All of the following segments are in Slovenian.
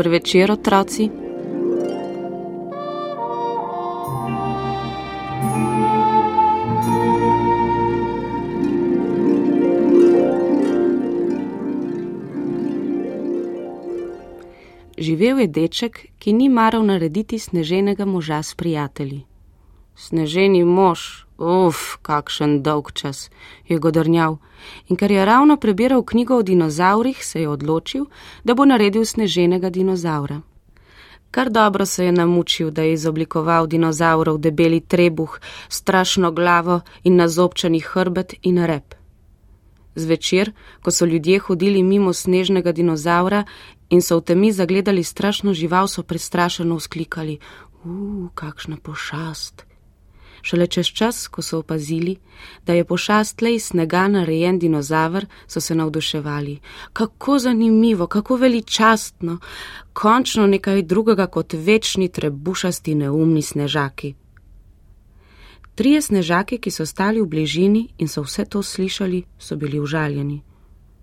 Dober večer, otroci. Živel je deček, ki ni maral narediti sneženega moža s prijatelji. Sneženi mož, uf, kakšen dolg čas, je godrnjal. In ker je ravno prebiral knjigo o dinozaurih, se je odločil, da bo naredil sneženega dinozaura. Kar dobro se je namučil, da je izoblikoval dinozaurov debeli trebuh, strašno glavo in nazobčani hrbet in rep. Zvečer, ko so ljudje hodili mimo snežnega dinozaura in so v temi zagledali strašno žival, so prestrašeno vzklikali: Uf, kakšna pošast! Šele čez čas, ko so opazili, da je pošastlej snega narejen dinozaver, so se navduševali. Kako zanimivo, kako veličastno, končno nekaj drugega kot večni trebušasti neumni snežaki. Trije snežaki, ki so stali v bližini in so vse to slišali, so bili užaljeni.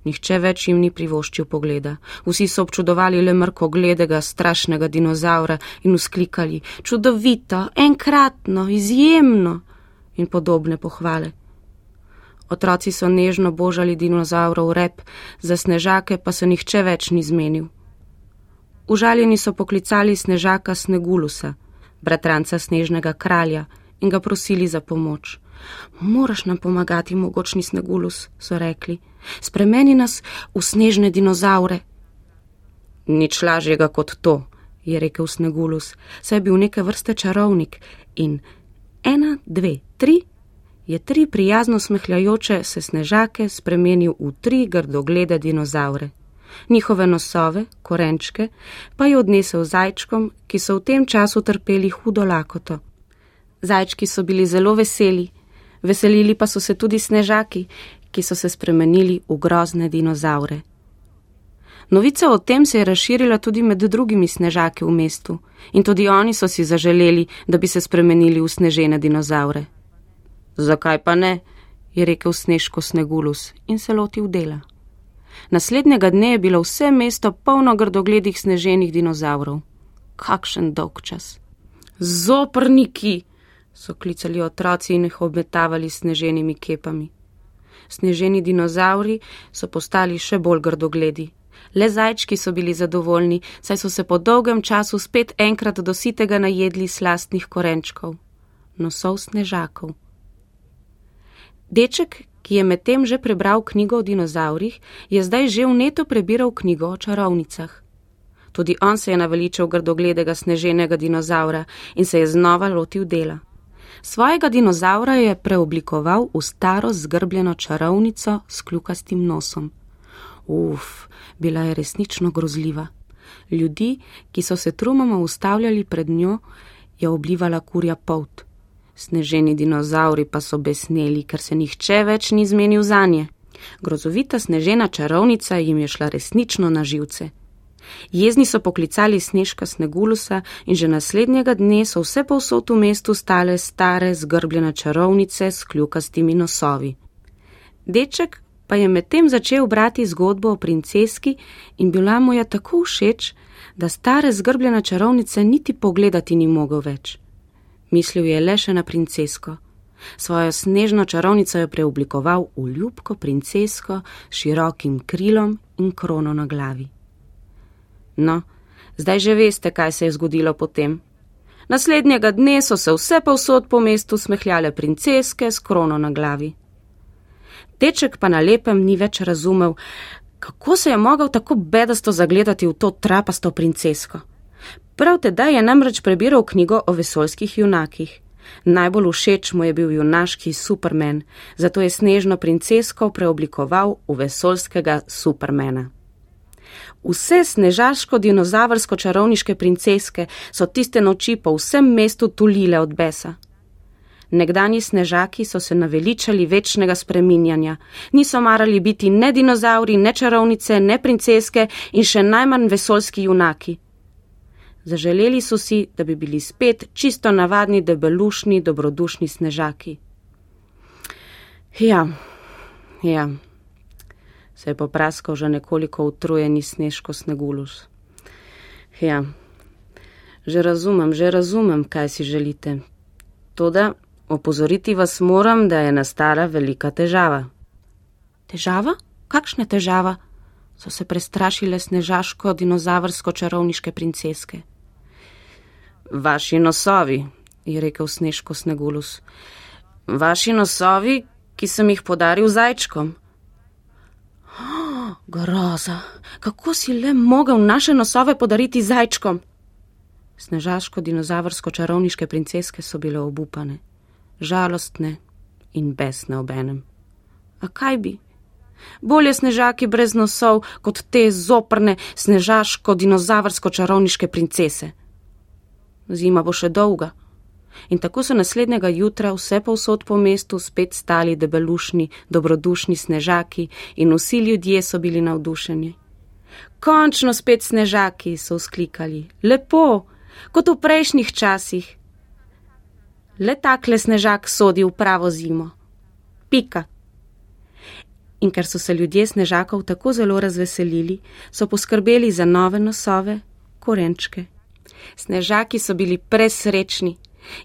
Nihče več jim ni privoščil pogleda. Vsi so občudovali le mrko gledega strašnega dinozaura in usklikali: Čudovito, enkratno, izjemno in podobne pohvale. Otroci so nežno božali dinozaurov rep, za snežake pa se nihče več ni zmenil. Užaljeni so poklicali snežaka Snegulusa, bratranca snežnega kralja, in ga prosili za pomoč. Moraš nam pomagati, mogočni Snegulus, so rekli. Spremeni nas v snežne dinozaure. Nič lažjega kot to, je rekel Snegulus, saj je bil neke vrste čarovnik in ena, dve, tri je tri prijazno smehljajoče se snežake spremenil v tri grdoglede dinozaure. Njihove nosove, korenčke, pa je odnesel zajčkom, ki so v tem času trpeli hudo lakoto. Zajčki so bili zelo veseli, veselili pa so se tudi snežaki, ki so se spremenili v grozne dinozaure. Novica o tem se je razširila tudi med drugimi snežaki v mestu in tudi oni so si zaželeli, da bi se spremenili v snežene dinozaure. Zakaj pa ne? je rekel Snežko Snegulus in se lotil dela. Naslednjega dne je bilo vse mesto polno grdogledih sneženih dinozaurov. Kakšen dolg čas. Zoprniki! So klicali otroci in jih obmetavali sneženimi kepami. Sneženi dinozauri so postali še bolj grdogledi. Le zajčki so bili zadovoljni, saj so se po dolgem času spet enkrat dositega najedli slastnih korenčkov, nosov snežakov. Deček, ki je medtem že prebral knjigo o dinozaurih, je zdaj že vneto prebiral knjigo o čarovnicah. Tudi on se je naveličal grdogledega sneženega dinozaura in se je znova lotil dela. Svojega dinozaura je preoblikoval v staro zgrbljeno čarovnico s kljukastim nosom. Uf, bila je resnično grozljiva. Ljudi, ki so se trumoma ustavljali pred njo, je oblivala kurja pot. Sneženi dinozauri pa so besneli, ker se nihče več ni zmenil za nje. Grozovita snežena čarovnica jim je šla resnično na živce. Jezni so poklicali Snežka Snegulusa in že naslednjega dne so vse povsod v mestu stale stare zgrbljene čarovnice s kljukastimi nosovi. Deček pa je medtem začel brati zgodbo o princeski in bila mu je tako všeč, da stare zgrbljene čarovnice niti pogledati ni mogel več. Mislil je le še na princesko. Svojo snežno čarovnico je preoblikoval v ljubko princesko s širokim krilom in krono na glavi. No, zdaj že veste, kaj se je zgodilo potem. Naslednjega dne so se vse povsod po mestu smehljale princeske s krono na glavi. Teček pa na lepem ni več razumel, kako se je mogel tako bedasto zagledati v to trapasto princesko. Prav tedaj je namreč prebiral knjigo o vesoljskih junakih. Najbolj všeč mu je bil junaški Superman, zato je snežno princesko preoblikoval v vesoljskega Supermana. Vse snežaško-dinozavrsko-čarovniške princeske so tiste noči po vsem mestu tulile od besa. Nekdani snežaki so se naveličali večnega spreminjanja, niso marali biti ne dinozauri, ne čarovnice, ne princeske in še najmanj vesolski junaki. Zaželeli so si, da bi bili spet čisto navadni, debelušni, dobrodušni snežaki. Ja, ja, se je popraskal že nekoliko utrujeni snežko snegulus. Ja, že razumem, že razumem, kaj si želite. Toda opozoriti vas moram, da je nastala velika težava. Težava? Kakšna težava? So se prestrašile snežaško dinozavrsko čarovniške princeske. Vaši nosovi, je rekel snežko snegulus. Vaši nosovi, ki sem jih podaril zajčkom. Groza, kako si le mogel naše nosove podariti zajčkom? Snežaško dinozavrsko čarovniške princeske so bile obupane, žalostne in besne obenem. A kaj bi? Bolje snežaki brez nosov, kot te zoprne snežaško dinozavrsko čarovniške princese. Zima bo še dolga. In tako so naslednjega jutra vse povsod po mestu spet stali debelušni, dobrodušni snežaki in vsi ljudje so bili navdušeni. Končno spet snežaki so vzklikali: Lepo, kot v prejšnjih časih. Le takle snežak sodi v pravo zimo. Pika. In ker so se ljudje snežakov tako zelo razveselili, so poskrbeli za nove nosove, korenčke. Snežaki so bili presrečni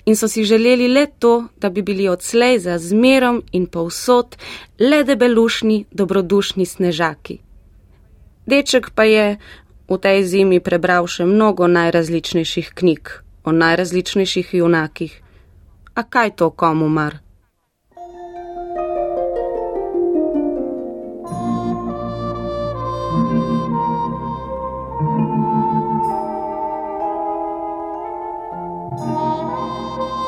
in so si želeli le to, da bi bili odslej za zmerom in povsod le debelušni, dobrodušni snežaki. Deček pa je v tej zimi prebral še mnogo najrazličnejših knjig o najrazličnejših junakih. A kaj to komu mar? thank you thank you